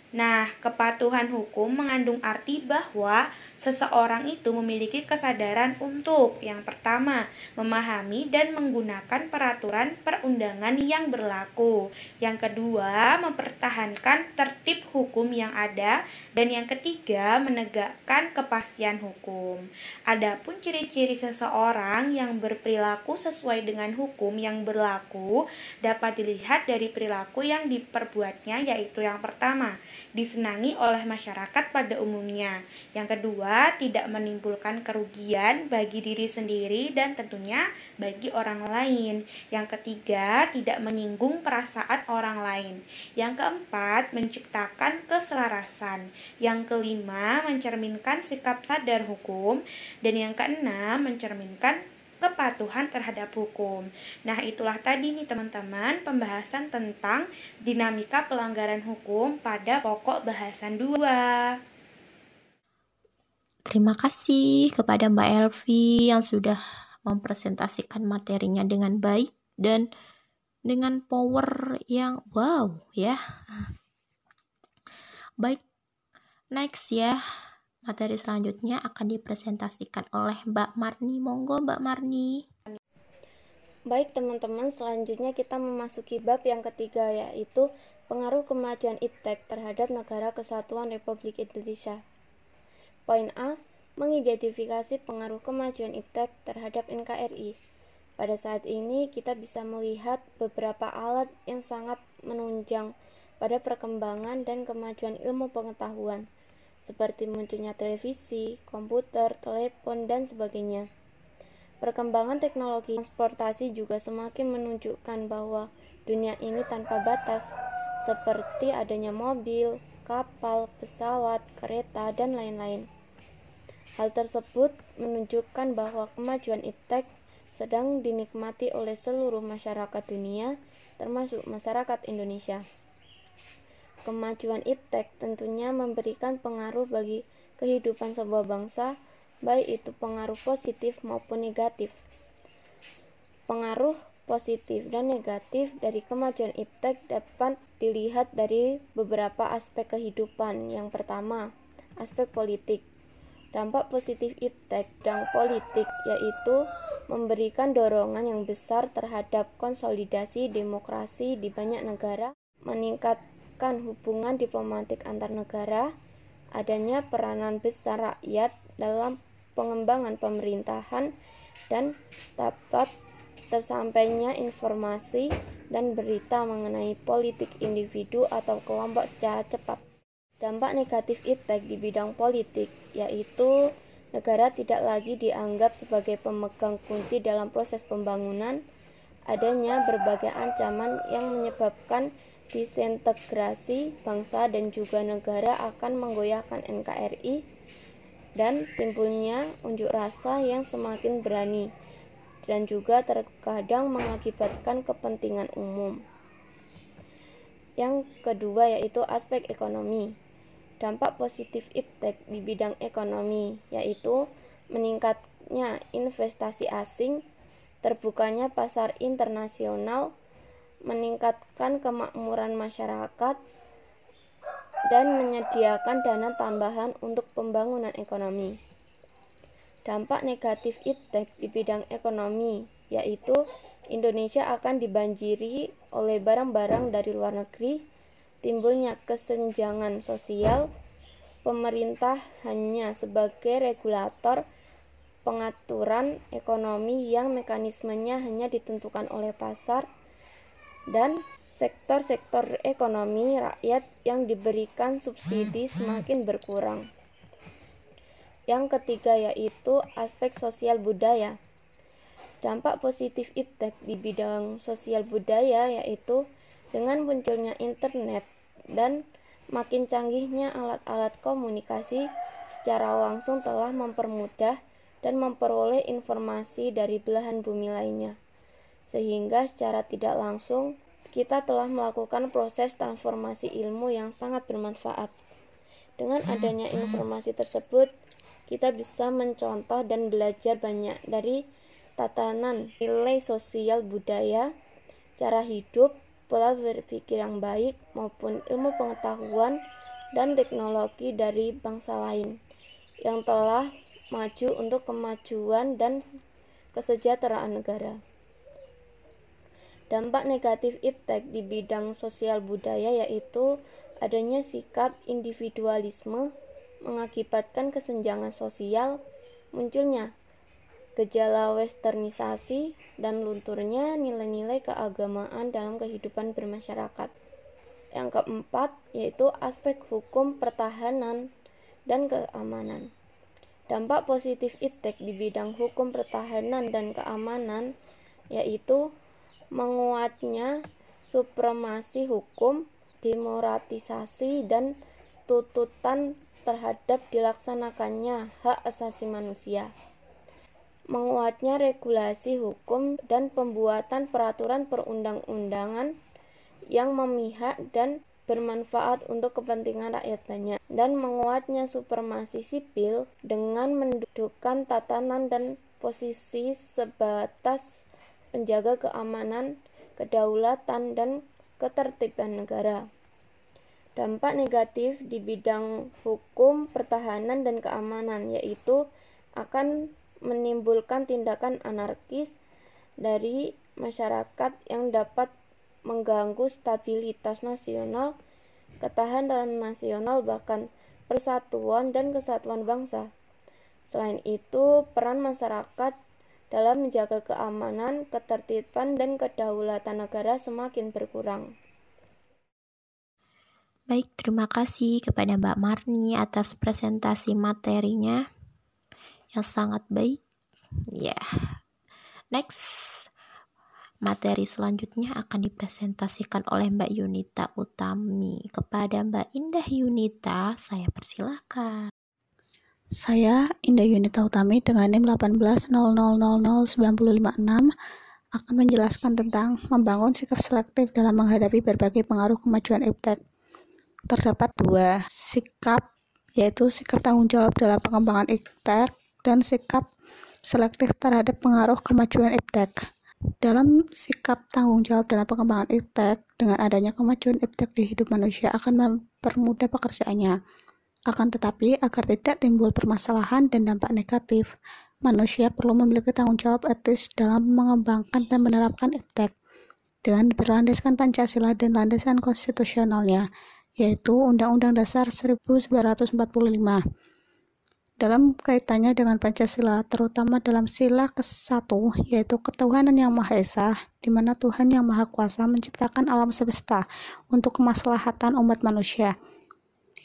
Nah, kepatuhan hukum mengandung arti bahwa seseorang itu memiliki kesadaran untuk yang pertama, memahami dan menggunakan peraturan perundangan yang berlaku. Yang kedua, mempertahankan tertib hukum yang ada dan yang ketiga, menegakkan kepastian hukum. Adapun ciri-ciri seseorang yang berperilaku sesuai dengan hukum yang berlaku dapat dilihat dari perilaku yang diperbuatnya yaitu yang pertama, disenangi oleh masyarakat pada umumnya. Yang kedua, tidak menimbulkan kerugian bagi diri sendiri dan tentunya bagi orang lain. Yang ketiga, tidak menyinggung perasaan orang lain. Yang keempat, menciptakan keselarasan. Yang kelima, mencerminkan sikap sadar hukum. Dan yang keenam, mencerminkan kepatuhan terhadap hukum. Nah, itulah tadi nih teman-teman pembahasan tentang dinamika pelanggaran hukum pada pokok bahasan 2. Terima kasih kepada Mbak Elvi yang sudah mempresentasikan materinya dengan baik dan dengan power yang wow ya. Baik, next ya. Materi selanjutnya akan dipresentasikan oleh Mbak Marni. Monggo Mbak Marni. Baik teman-teman, selanjutnya kita memasuki bab yang ketiga yaitu pengaruh kemajuan iptek terhadap negara kesatuan Republik Indonesia. Poin A, mengidentifikasi pengaruh kemajuan iptek terhadap NKRI. Pada saat ini kita bisa melihat beberapa alat yang sangat menunjang pada perkembangan dan kemajuan ilmu pengetahuan, seperti munculnya televisi, komputer, telepon, dan sebagainya. Perkembangan teknologi transportasi juga semakin menunjukkan bahwa dunia ini tanpa batas, seperti adanya mobil, kapal, pesawat, kereta, dan lain-lain. Hal tersebut menunjukkan bahwa kemajuan iptek sedang dinikmati oleh seluruh masyarakat dunia, termasuk masyarakat Indonesia. Kemajuan iptek tentunya memberikan pengaruh bagi kehidupan sebuah bangsa baik itu pengaruh positif maupun negatif. Pengaruh positif dan negatif dari kemajuan iptek dapat dilihat dari beberapa aspek kehidupan. Yang pertama, aspek politik. Dampak positif iptek dan politik yaitu memberikan dorongan yang besar terhadap konsolidasi demokrasi di banyak negara, hubungan diplomatik antar negara, adanya peranan besar rakyat dalam pengembangan pemerintahan dan dapat tersampainya informasi dan berita mengenai politik individu atau kelompok secara cepat. Dampak negatif iptek di bidang politik yaitu negara tidak lagi dianggap sebagai pemegang kunci dalam proses pembangunan, adanya berbagai ancaman yang menyebabkan disintegrasi bangsa dan juga negara akan menggoyahkan NKRI dan timbulnya unjuk rasa yang semakin berani dan juga terkadang mengakibatkan kepentingan umum. Yang kedua yaitu aspek ekonomi. Dampak positif iptek di bidang ekonomi yaitu meningkatnya investasi asing, terbukanya pasar internasional, meningkatkan kemakmuran masyarakat, dan menyediakan dana tambahan untuk pembangunan ekonomi. Dampak negatif iptek di bidang ekonomi yaitu Indonesia akan dibanjiri oleh barang-barang dari luar negeri, timbulnya kesenjangan sosial, pemerintah hanya sebagai regulator pengaturan ekonomi yang mekanismenya hanya ditentukan oleh pasar, dan sektor-sektor ekonomi rakyat yang diberikan subsidi semakin berkurang. Yang ketiga yaitu aspek sosial budaya. Dampak positif iptek di bidang sosial budaya yaitu dengan munculnya internet dan makin canggihnya alat-alat komunikasi secara langsung telah mempermudah dan memperoleh informasi dari belahan bumi lainnya. Sehingga secara tidak langsung kita telah melakukan proses transformasi ilmu yang sangat bermanfaat. Dengan adanya informasi tersebut, kita bisa mencontoh dan belajar banyak dari tatanan nilai sosial budaya, cara hidup, pola berpikir yang baik, maupun ilmu pengetahuan dan teknologi dari bangsa lain yang telah maju untuk kemajuan dan kesejahteraan negara. Dampak negatif iptek di bidang sosial budaya yaitu adanya sikap individualisme mengakibatkan kesenjangan sosial, munculnya gejala westernisasi, dan lunturnya nilai-nilai keagamaan dalam kehidupan bermasyarakat. Yang keempat yaitu aspek hukum pertahanan dan keamanan. Dampak positif iptek di bidang hukum pertahanan dan keamanan yaitu menguatnya supremasi hukum, demokratisasi, dan tuntutan terhadap dilaksanakannya hak asasi manusia. Menguatnya regulasi hukum dan pembuatan peraturan perundang-undangan yang memihak dan bermanfaat untuk kepentingan rakyat banyak dan menguatnya supremasi sipil dengan mendudukkan tatanan dan posisi sebatas penjaga keamanan, kedaulatan, dan ketertiban negara. Dampak negatif di bidang hukum, pertahanan, dan keamanan yaitu akan menimbulkan tindakan anarkis dari masyarakat yang dapat mengganggu stabilitas nasional, ketahanan nasional, bahkan persatuan dan kesatuan bangsa. Selain itu, peran masyarakat dalam menjaga keamanan, ketertiban, dan kedaulatan negara semakin berkurang. Baik, terima kasih kepada Mbak Marni atas presentasi materinya yang sangat baik. Ya, yeah. next materi selanjutnya akan dipresentasikan oleh Mbak Yunita Utami. Kepada Mbak Indah Yunita, saya persilahkan. Saya, Indah Yunita Utami dengan NIM 1800009556 akan menjelaskan tentang membangun sikap selektif dalam menghadapi berbagai pengaruh kemajuan iptek. Terdapat dua sikap, yaitu sikap tanggung jawab dalam pengembangan iptek dan sikap selektif terhadap pengaruh kemajuan iptek. Dalam sikap tanggung jawab dalam pengembangan iptek, dengan adanya kemajuan iptek di hidup manusia akan mempermudah pekerjaannya akan tetapi, agar tidak timbul permasalahan dan dampak negatif, manusia perlu memiliki tanggung jawab etis dalam mengembangkan dan menerapkan iptek dengan berlandaskan Pancasila dan landasan konstitusionalnya, yaitu Undang-Undang Dasar 1945. Dalam kaitannya dengan Pancasila, terutama dalam sila ke-1, yaitu ketuhanan yang Maha Esa, di mana Tuhan yang Maha Kuasa menciptakan alam semesta untuk kemaslahatan umat manusia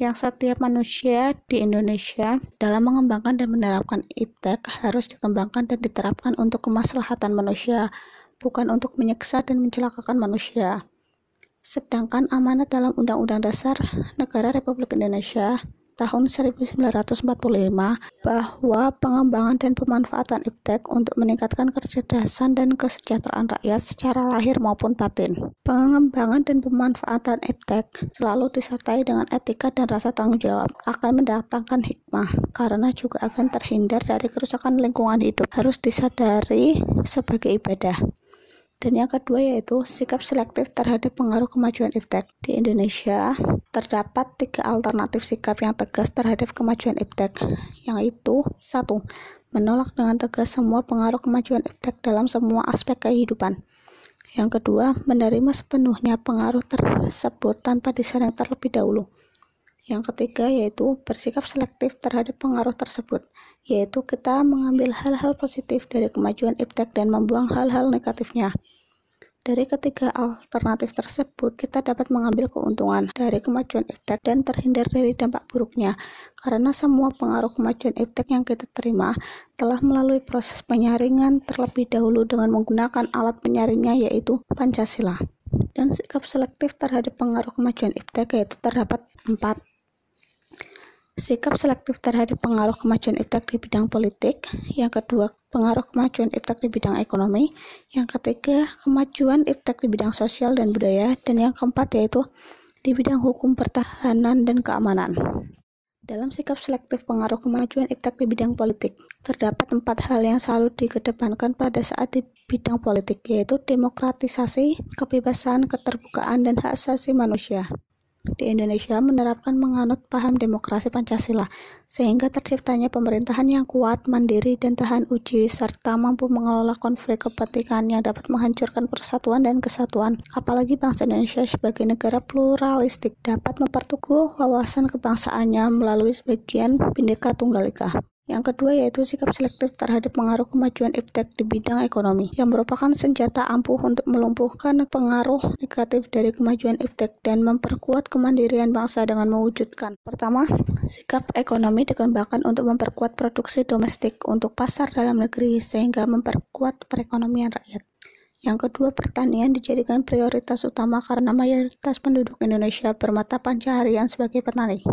yang setiap manusia di Indonesia dalam mengembangkan dan menerapkan iptek harus dikembangkan dan diterapkan untuk kemaslahatan manusia, bukan untuk menyiksa dan mencelakakan manusia. Sedangkan amanat dalam Undang-Undang Dasar Negara Republik Indonesia tahun 1945 bahwa pengembangan dan pemanfaatan iptek untuk meningkatkan kecerdasan dan kesejahteraan rakyat secara lahir maupun batin. Pengembangan dan pemanfaatan iptek selalu disertai dengan etika dan rasa tanggung jawab akan mendatangkan hikmah karena juga akan terhindar dari kerusakan lingkungan hidup harus disadari sebagai ibadah. Dan yang kedua yaitu sikap selektif terhadap pengaruh kemajuan iptek. Di Indonesia, terdapat tiga alternatif sikap yang tegas terhadap kemajuan iptek, yaitu satu, menolak dengan tegas semua pengaruh kemajuan iptek dalam semua aspek kehidupan. Yang kedua, menerima sepenuhnya pengaruh tersebut tanpa disaring terlebih dahulu. Yang ketiga yaitu bersikap selektif terhadap pengaruh tersebut, yaitu kita mengambil hal-hal positif dari kemajuan iptek dan membuang hal-hal negatifnya. Dari ketiga alternatif tersebut, kita dapat mengambil keuntungan dari kemajuan iptek dan terhindar dari dampak buruknya, karena semua pengaruh kemajuan iptek yang kita terima telah melalui proses penyaringan terlebih dahulu dengan menggunakan alat penyaringnya yaitu Pancasila. Dan sikap selektif terhadap pengaruh kemajuan iptek yaitu terdapat empat sikap selektif terhadap pengaruh kemajuan iptek di bidang politik, yang kedua pengaruh kemajuan iptek di bidang ekonomi, yang ketiga kemajuan iptek di bidang sosial dan budaya, dan yang keempat yaitu di bidang hukum pertahanan dan keamanan. Dalam sikap selektif pengaruh kemajuan iptek di bidang politik, terdapat empat hal yang selalu dikedepankan pada saat di bidang politik, yaitu demokratisasi, kebebasan, keterbukaan, dan hak asasi manusia di Indonesia menerapkan menganut paham demokrasi Pancasila, sehingga terciptanya pemerintahan yang kuat, mandiri, dan tahan uji, serta mampu mengelola konflik kepentingan yang dapat menghancurkan persatuan dan kesatuan. Apalagi bangsa Indonesia sebagai negara pluralistik dapat memperteguh wawasan kebangsaannya melalui sebagian Bhinneka Tunggal Ika. Yang kedua yaitu sikap selektif terhadap pengaruh kemajuan iptek di bidang ekonomi, yang merupakan senjata ampuh untuk melumpuhkan pengaruh negatif dari kemajuan iptek dan memperkuat kemandirian bangsa dengan mewujudkan. Pertama, sikap ekonomi dikembangkan untuk memperkuat produksi domestik untuk pasar dalam negeri sehingga memperkuat perekonomian rakyat. Yang kedua, pertanian dijadikan prioritas utama karena mayoritas penduduk Indonesia bermata pencaharian sebagai petani.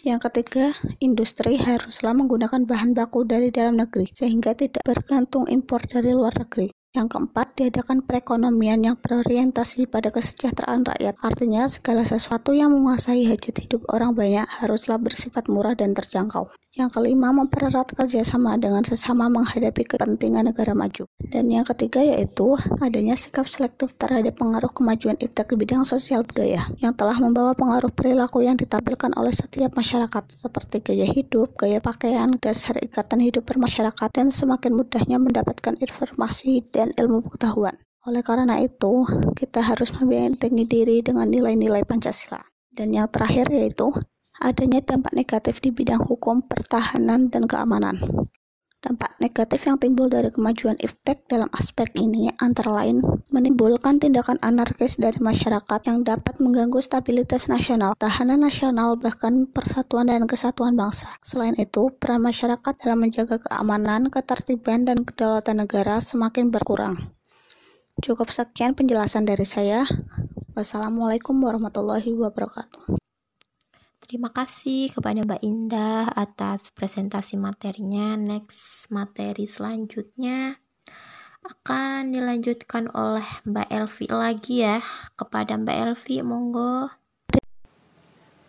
Yang ketiga, industri haruslah menggunakan bahan baku dari dalam negeri, sehingga tidak bergantung impor dari luar negeri. Yang keempat, diadakan perekonomian yang berorientasi pada kesejahteraan rakyat. Artinya, segala sesuatu yang menguasai hajat hidup orang banyak haruslah bersifat murah dan terjangkau. Yang kelima, mempererat kerjasama dengan sesama menghadapi kepentingan negara maju. Dan yang ketiga yaitu adanya sikap selektif terhadap pengaruh kemajuan iptek di bidang sosial budaya yang telah membawa pengaruh perilaku yang ditampilkan oleh setiap masyarakat seperti gaya hidup, gaya pakaian, dasar ikatan hidup bermasyarakat, dan semakin mudahnya mendapatkan informasi dan ilmu pengetahuan. Oleh karena itu, kita harus membentengi diri dengan nilai-nilai Pancasila. Dan yang terakhir yaitu adanya dampak negatif di bidang hukum, pertahanan, dan keamanan. Dampak negatif yang timbul dari kemajuan iptek dalam aspek ini antara lain menimbulkan tindakan anarkis dari masyarakat yang dapat mengganggu stabilitas nasional, tahanan nasional, bahkan persatuan dan kesatuan bangsa. Selain itu, peran masyarakat dalam menjaga keamanan, ketertiban, dan kedaulatan negara semakin berkurang. Cukup sekian penjelasan dari saya. Wassalamualaikum warahmatullahi wabarakatuh. Terima kasih kepada Mbak Indah atas presentasi materinya. Next materi selanjutnya akan dilanjutkan oleh Mbak Elvi lagi ya. Kepada Mbak Elvi, monggo.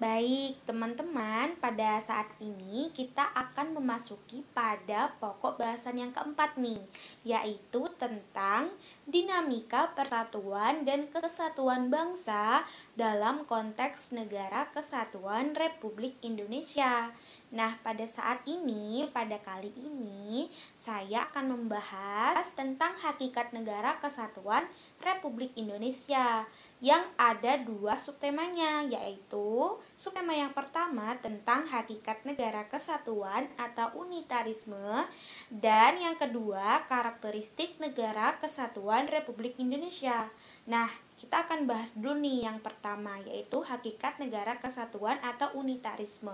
Baik, teman-teman, pada saat ini kita akan memasuki pada pokok bahasan yang keempat nih, yaitu tentang dinamika persatuan dan kesatuan bangsa dalam konteks negara kesatuan Republik Indonesia. Nah, pada saat ini, pada kali ini, saya akan membahas tentang hakikat negara kesatuan Republik Indonesia yang ada dua subtemanya yaitu subtema yang pertama tentang hakikat negara kesatuan atau unitarisme dan yang kedua karakteristik negara kesatuan Republik Indonesia. Nah, kita akan bahas dulu nih yang pertama yaitu hakikat negara kesatuan atau unitarisme.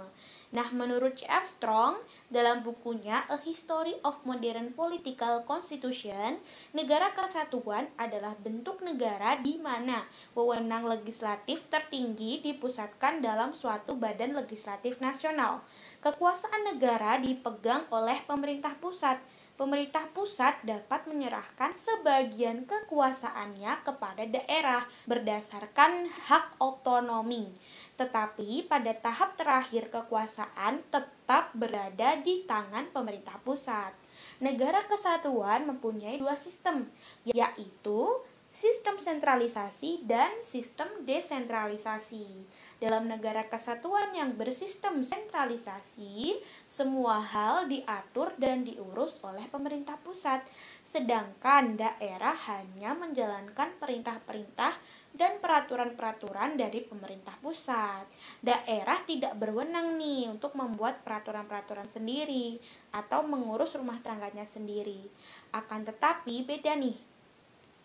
Nah, menurut C.F. Strong dalam bukunya A History of Modern Political Constitution, negara kesatuan adalah bentuk negara di mana wewenang legislatif tertinggi dipusatkan dalam suatu badan legislatif nasional. Kekuasaan negara dipegang oleh pemerintah pusat pemerintah pusat dapat menyerahkan sebagian kekuasaannya kepada daerah berdasarkan hak otonomi. Tetapi pada tahap terakhir kekuasaan tetap berada di tangan pemerintah pusat. Negara kesatuan mempunyai dua sistem, yaitu sistem sentralisasi dan sistem desentralisasi. Dalam negara kesatuan yang bersistem sentralisasi, semua hal diatur dan diurus oleh pemerintah pusat, sedangkan daerah hanya menjalankan perintah-perintah dan peraturan-peraturan dari pemerintah pusat. Daerah tidak berwenang nih untuk membuat peraturan-peraturan sendiri atau mengurus rumah tangganya sendiri. Akan tetapi beda nih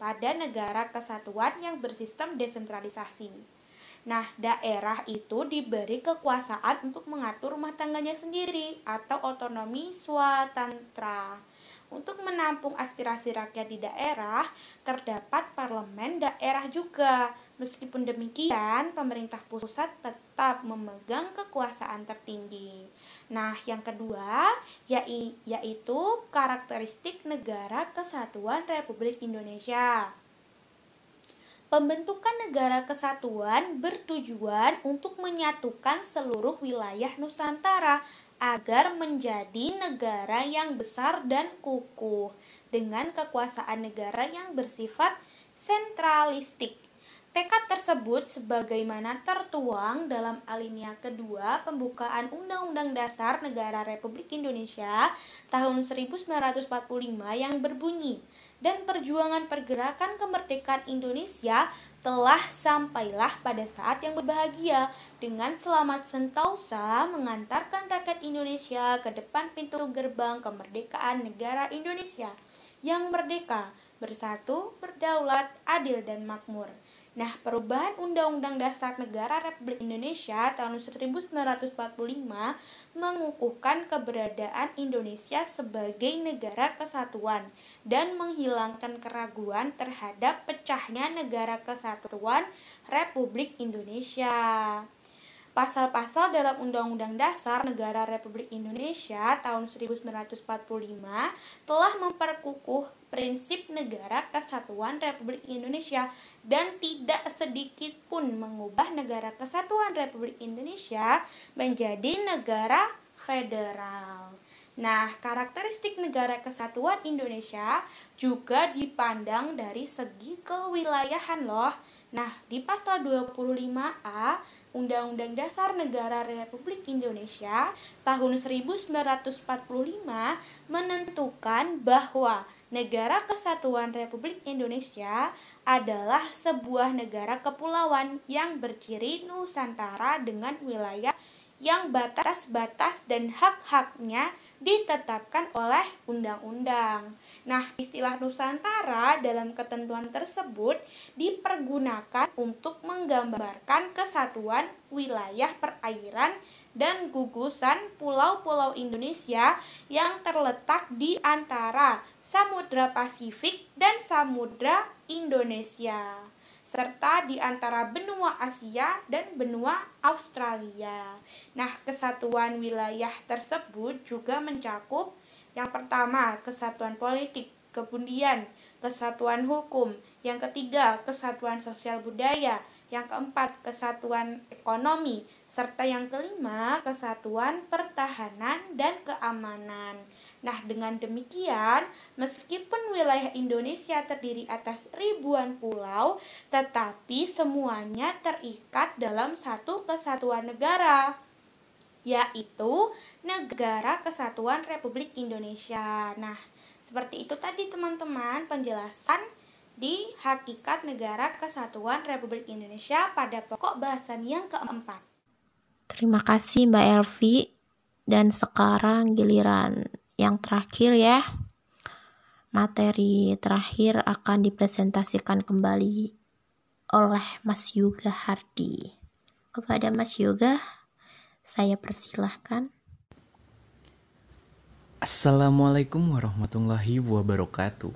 pada negara kesatuan yang bersistem desentralisasi. Nah, daerah itu diberi kekuasaan untuk mengatur rumah tangganya sendiri atau otonomi swatantra. Untuk menampung aspirasi rakyat di daerah, terdapat parlemen daerah juga. Meskipun demikian, pemerintah pusat tetap memegang kekuasaan tertinggi. Nah, yang kedua yaitu karakteristik negara kesatuan Republik Indonesia. Pembentukan negara kesatuan bertujuan untuk menyatukan seluruh wilayah Nusantara agar menjadi negara yang besar dan kukuh dengan kekuasaan negara yang bersifat sentralistik Tekad tersebut sebagaimana tertuang dalam alinea kedua pembukaan Undang-Undang Dasar Negara Republik Indonesia tahun 1945 yang berbunyi dan perjuangan pergerakan kemerdekaan Indonesia telah sampailah pada saat yang berbahagia dengan selamat sentausa mengantarkan rakyat Indonesia ke depan pintu gerbang kemerdekaan negara Indonesia yang merdeka, bersatu, berdaulat, adil dan makmur. Nah, perubahan Undang-Undang Dasar Negara Republik Indonesia tahun 1945 mengukuhkan keberadaan Indonesia sebagai negara kesatuan dan menghilangkan keraguan terhadap pecahnya negara kesatuan Republik Indonesia. Pasal-pasal dalam Undang-Undang Dasar Negara Republik Indonesia tahun 1945 telah memperkukuh prinsip negara kesatuan Republik Indonesia dan tidak sedikit pun mengubah negara kesatuan Republik Indonesia menjadi negara federal. Nah, karakteristik negara kesatuan Indonesia juga dipandang dari segi kewilayahan loh. Nah, di pasal 25A Undang-Undang Dasar Negara Republik Indonesia tahun 1945 menentukan bahwa Negara Kesatuan Republik Indonesia adalah sebuah negara kepulauan yang berciri Nusantara dengan wilayah yang batas-batas dan hak-haknya ditetapkan oleh undang-undang. Nah, istilah Nusantara dalam ketentuan tersebut dipergunakan untuk menggambarkan kesatuan wilayah perairan dan gugusan pulau-pulau Indonesia yang terletak di antara Samudra Pasifik dan Samudra Indonesia serta di antara benua Asia dan benua Australia. Nah, kesatuan wilayah tersebut juga mencakup yang pertama, kesatuan politik, kemudian kesatuan hukum, yang ketiga, kesatuan sosial budaya, yang keempat, kesatuan ekonomi, serta yang kelima, kesatuan pertahanan dan keamanan. Nah, dengan demikian, meskipun wilayah Indonesia terdiri atas ribuan pulau, tetapi semuanya terikat dalam satu kesatuan negara, yaitu Negara Kesatuan Republik Indonesia. Nah, seperti itu tadi teman-teman penjelasan di hakikat Negara Kesatuan Republik Indonesia pada pokok bahasan yang keempat. Terima kasih Mbak Elvi. Dan sekarang giliran yang terakhir ya. Materi terakhir akan dipresentasikan kembali oleh Mas Yoga Hardi. Kepada Mas Yoga, saya persilahkan. Assalamualaikum warahmatullahi wabarakatuh.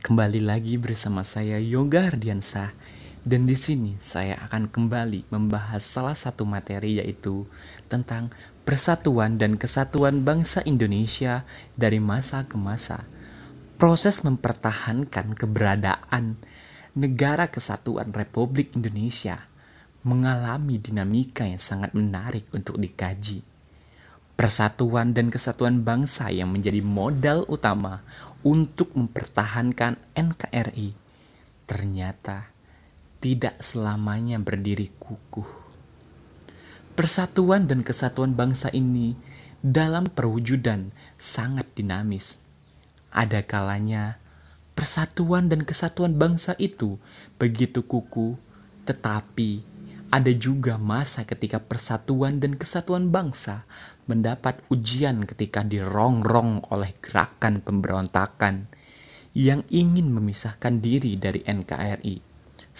Kembali lagi bersama saya Yoga Hardiansah dan di sini saya akan kembali membahas salah satu materi yaitu tentang persatuan dan kesatuan bangsa Indonesia dari masa ke masa. Proses mempertahankan keberadaan negara kesatuan Republik Indonesia mengalami dinamika yang sangat menarik untuk dikaji. Persatuan dan kesatuan bangsa yang menjadi modal utama untuk mempertahankan NKRI ternyata tidak selamanya berdiri kukuh persatuan dan kesatuan bangsa ini dalam perwujudan sangat dinamis. Ada kalanya persatuan dan kesatuan bangsa itu begitu kuku, tetapi ada juga masa ketika persatuan dan kesatuan bangsa mendapat ujian ketika dirongrong oleh gerakan pemberontakan yang ingin memisahkan diri dari NKRI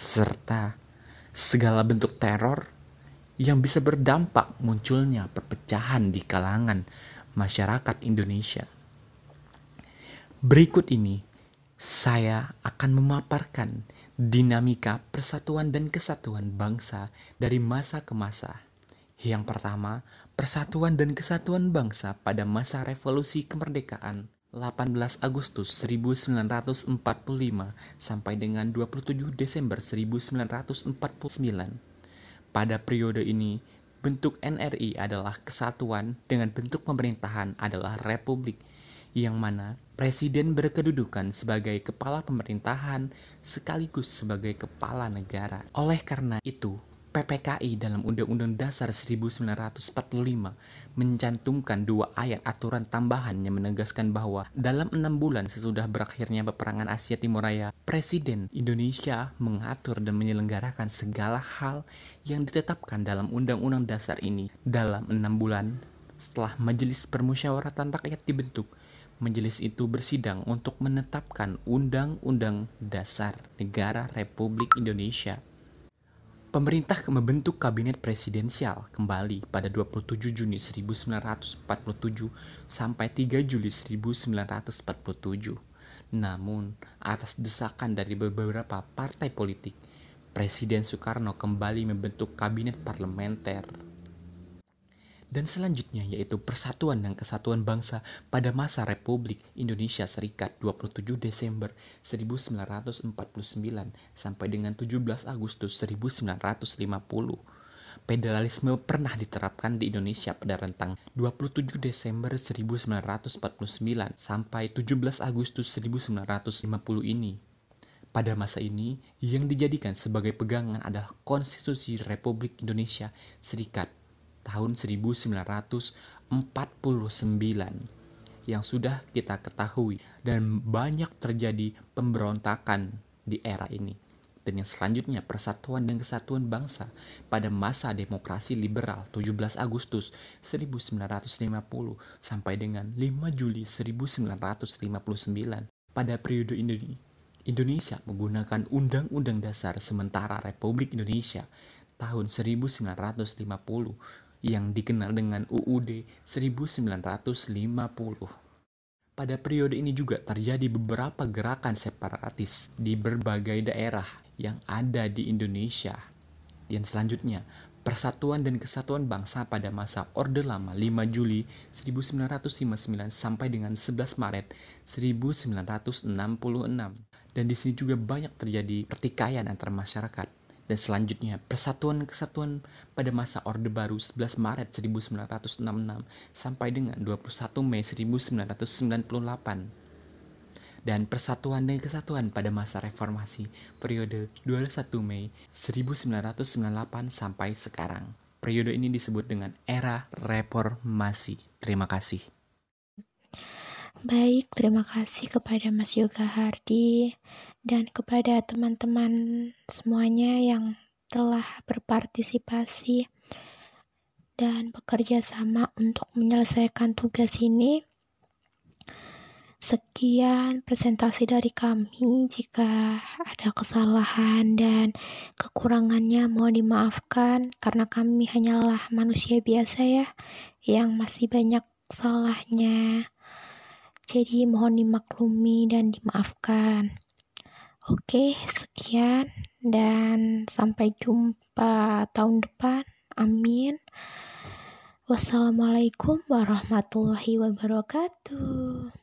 serta segala bentuk teror yang bisa berdampak munculnya perpecahan di kalangan masyarakat Indonesia. Berikut ini saya akan memaparkan dinamika persatuan dan kesatuan bangsa dari masa ke masa. Yang pertama, persatuan dan kesatuan bangsa pada masa revolusi kemerdekaan 18 Agustus 1945 sampai dengan 27 Desember 1949 pada periode ini, bentuk NRI adalah kesatuan dengan bentuk pemerintahan adalah republik yang mana presiden berkedudukan sebagai kepala pemerintahan sekaligus sebagai kepala negara. Oleh karena itu, PPKI dalam Undang-Undang Dasar 1945 mencantumkan dua ayat aturan tambahan yang menegaskan bahwa dalam enam bulan sesudah berakhirnya peperangan Asia Timur Raya, Presiden Indonesia mengatur dan menyelenggarakan segala hal yang ditetapkan dalam Undang-Undang Dasar ini dalam enam bulan setelah Majelis Permusyawaratan Rakyat dibentuk. Majelis itu bersidang untuk menetapkan Undang-Undang Dasar Negara Republik Indonesia Pemerintah membentuk kabinet presidensial kembali pada 27 Juni 1947 sampai 3 Juli 1947. Namun, atas desakan dari beberapa partai politik, Presiden Soekarno kembali membentuk kabinet parlementer dan selanjutnya yaitu Persatuan dan Kesatuan Bangsa pada masa Republik Indonesia Serikat 27 Desember 1949 sampai dengan 17 Agustus 1950. Federalisme pernah diterapkan di Indonesia pada rentang 27 Desember 1949 sampai 17 Agustus 1950 ini. Pada masa ini, yang dijadikan sebagai pegangan adalah Konstitusi Republik Indonesia Serikat tahun 1949 yang sudah kita ketahui dan banyak terjadi pemberontakan di era ini. Dan yang selanjutnya persatuan dan kesatuan bangsa pada masa demokrasi liberal 17 Agustus 1950 sampai dengan 5 Juli 1959 pada periode ini Indonesia menggunakan Undang-Undang Dasar Sementara Republik Indonesia tahun 1950 yang dikenal dengan UUD 1950. Pada periode ini juga terjadi beberapa gerakan separatis di berbagai daerah yang ada di Indonesia. Dan selanjutnya, Persatuan dan Kesatuan Bangsa pada masa Orde Lama 5 Juli 1959 sampai dengan 11 Maret 1966. Dan di sini juga banyak terjadi pertikaian antar masyarakat dan selanjutnya Persatuan Kesatuan pada masa Orde Baru 11 Maret 1966 sampai dengan 21 Mei 1998 dan Persatuan dan Kesatuan pada masa Reformasi periode 21 Mei 1998 sampai sekarang. Periode ini disebut dengan era reformasi. Terima kasih. Baik, terima kasih kepada Mas Yoga Hardi dan kepada teman-teman semuanya yang telah berpartisipasi dan bekerja sama untuk menyelesaikan tugas ini. Sekian presentasi dari kami. Jika ada kesalahan dan kekurangannya, mohon dimaafkan karena kami hanyalah manusia biasa, ya, yang masih banyak salahnya. Jadi mohon dimaklumi dan dimaafkan. Oke, sekian dan sampai jumpa tahun depan. Amin. Wassalamualaikum warahmatullahi wabarakatuh.